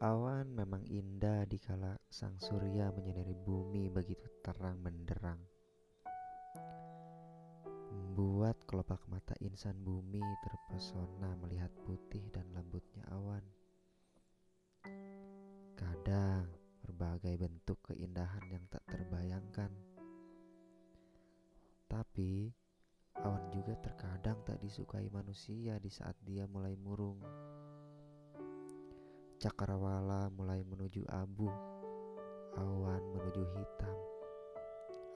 Awan memang indah di kala sang surya menyinari bumi begitu terang benderang. Membuat kelopak mata insan bumi terpesona melihat putih dan lembutnya awan. Kadang berbagai bentuk keindahan yang tak terbayangkan. Tapi awan juga terkadang tak disukai manusia di saat dia mulai murung Cakrawala mulai menuju abu, awan menuju hitam.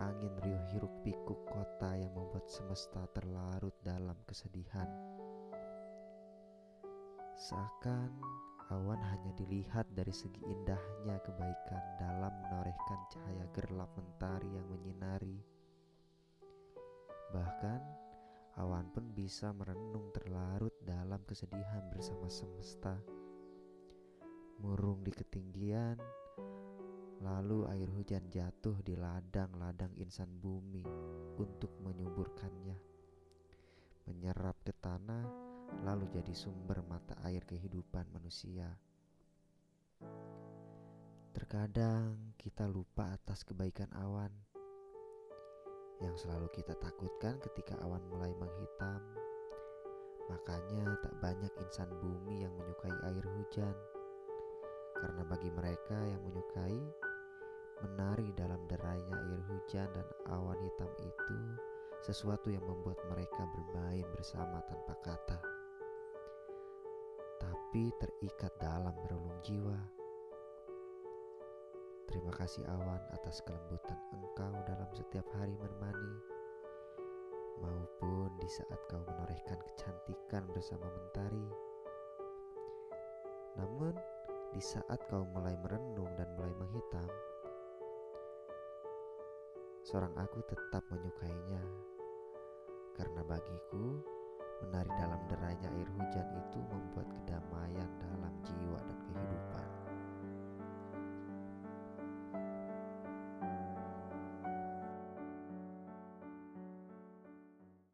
Angin riuh hiruk pikuk kota yang membuat semesta terlarut dalam kesedihan. Seakan awan hanya dilihat dari segi indahnya kebaikan dalam menorehkan cahaya gerlap mentari yang menyinari. Bahkan awan pun bisa merenung terlarut dalam kesedihan bersama semesta murung di ketinggian, lalu air hujan jatuh di ladang-ladang insan bumi untuk menyuburkannya, menyerap ke tanah, lalu jadi sumber mata air kehidupan manusia. Terkadang kita lupa atas kebaikan awan yang selalu kita takutkan ketika awan mulai menghitam. Makanya, tak banyak insan bumi yang menyukai air hujan bagi mereka yang menyukai menari dalam derainya air hujan dan awan hitam itu sesuatu yang membuat mereka bermain bersama tanpa kata tapi terikat dalam relung jiwa Terima kasih awan atas kelembutan engkau dalam setiap hari menemani maupun di saat kau menorehkan kecantikan bersama mentari. Namun, di saat kau mulai merenung dan mulai menghitam, seorang aku tetap menyukainya. Karena bagiku, menari dalam derainya air hujan itu membuat kedamaian dalam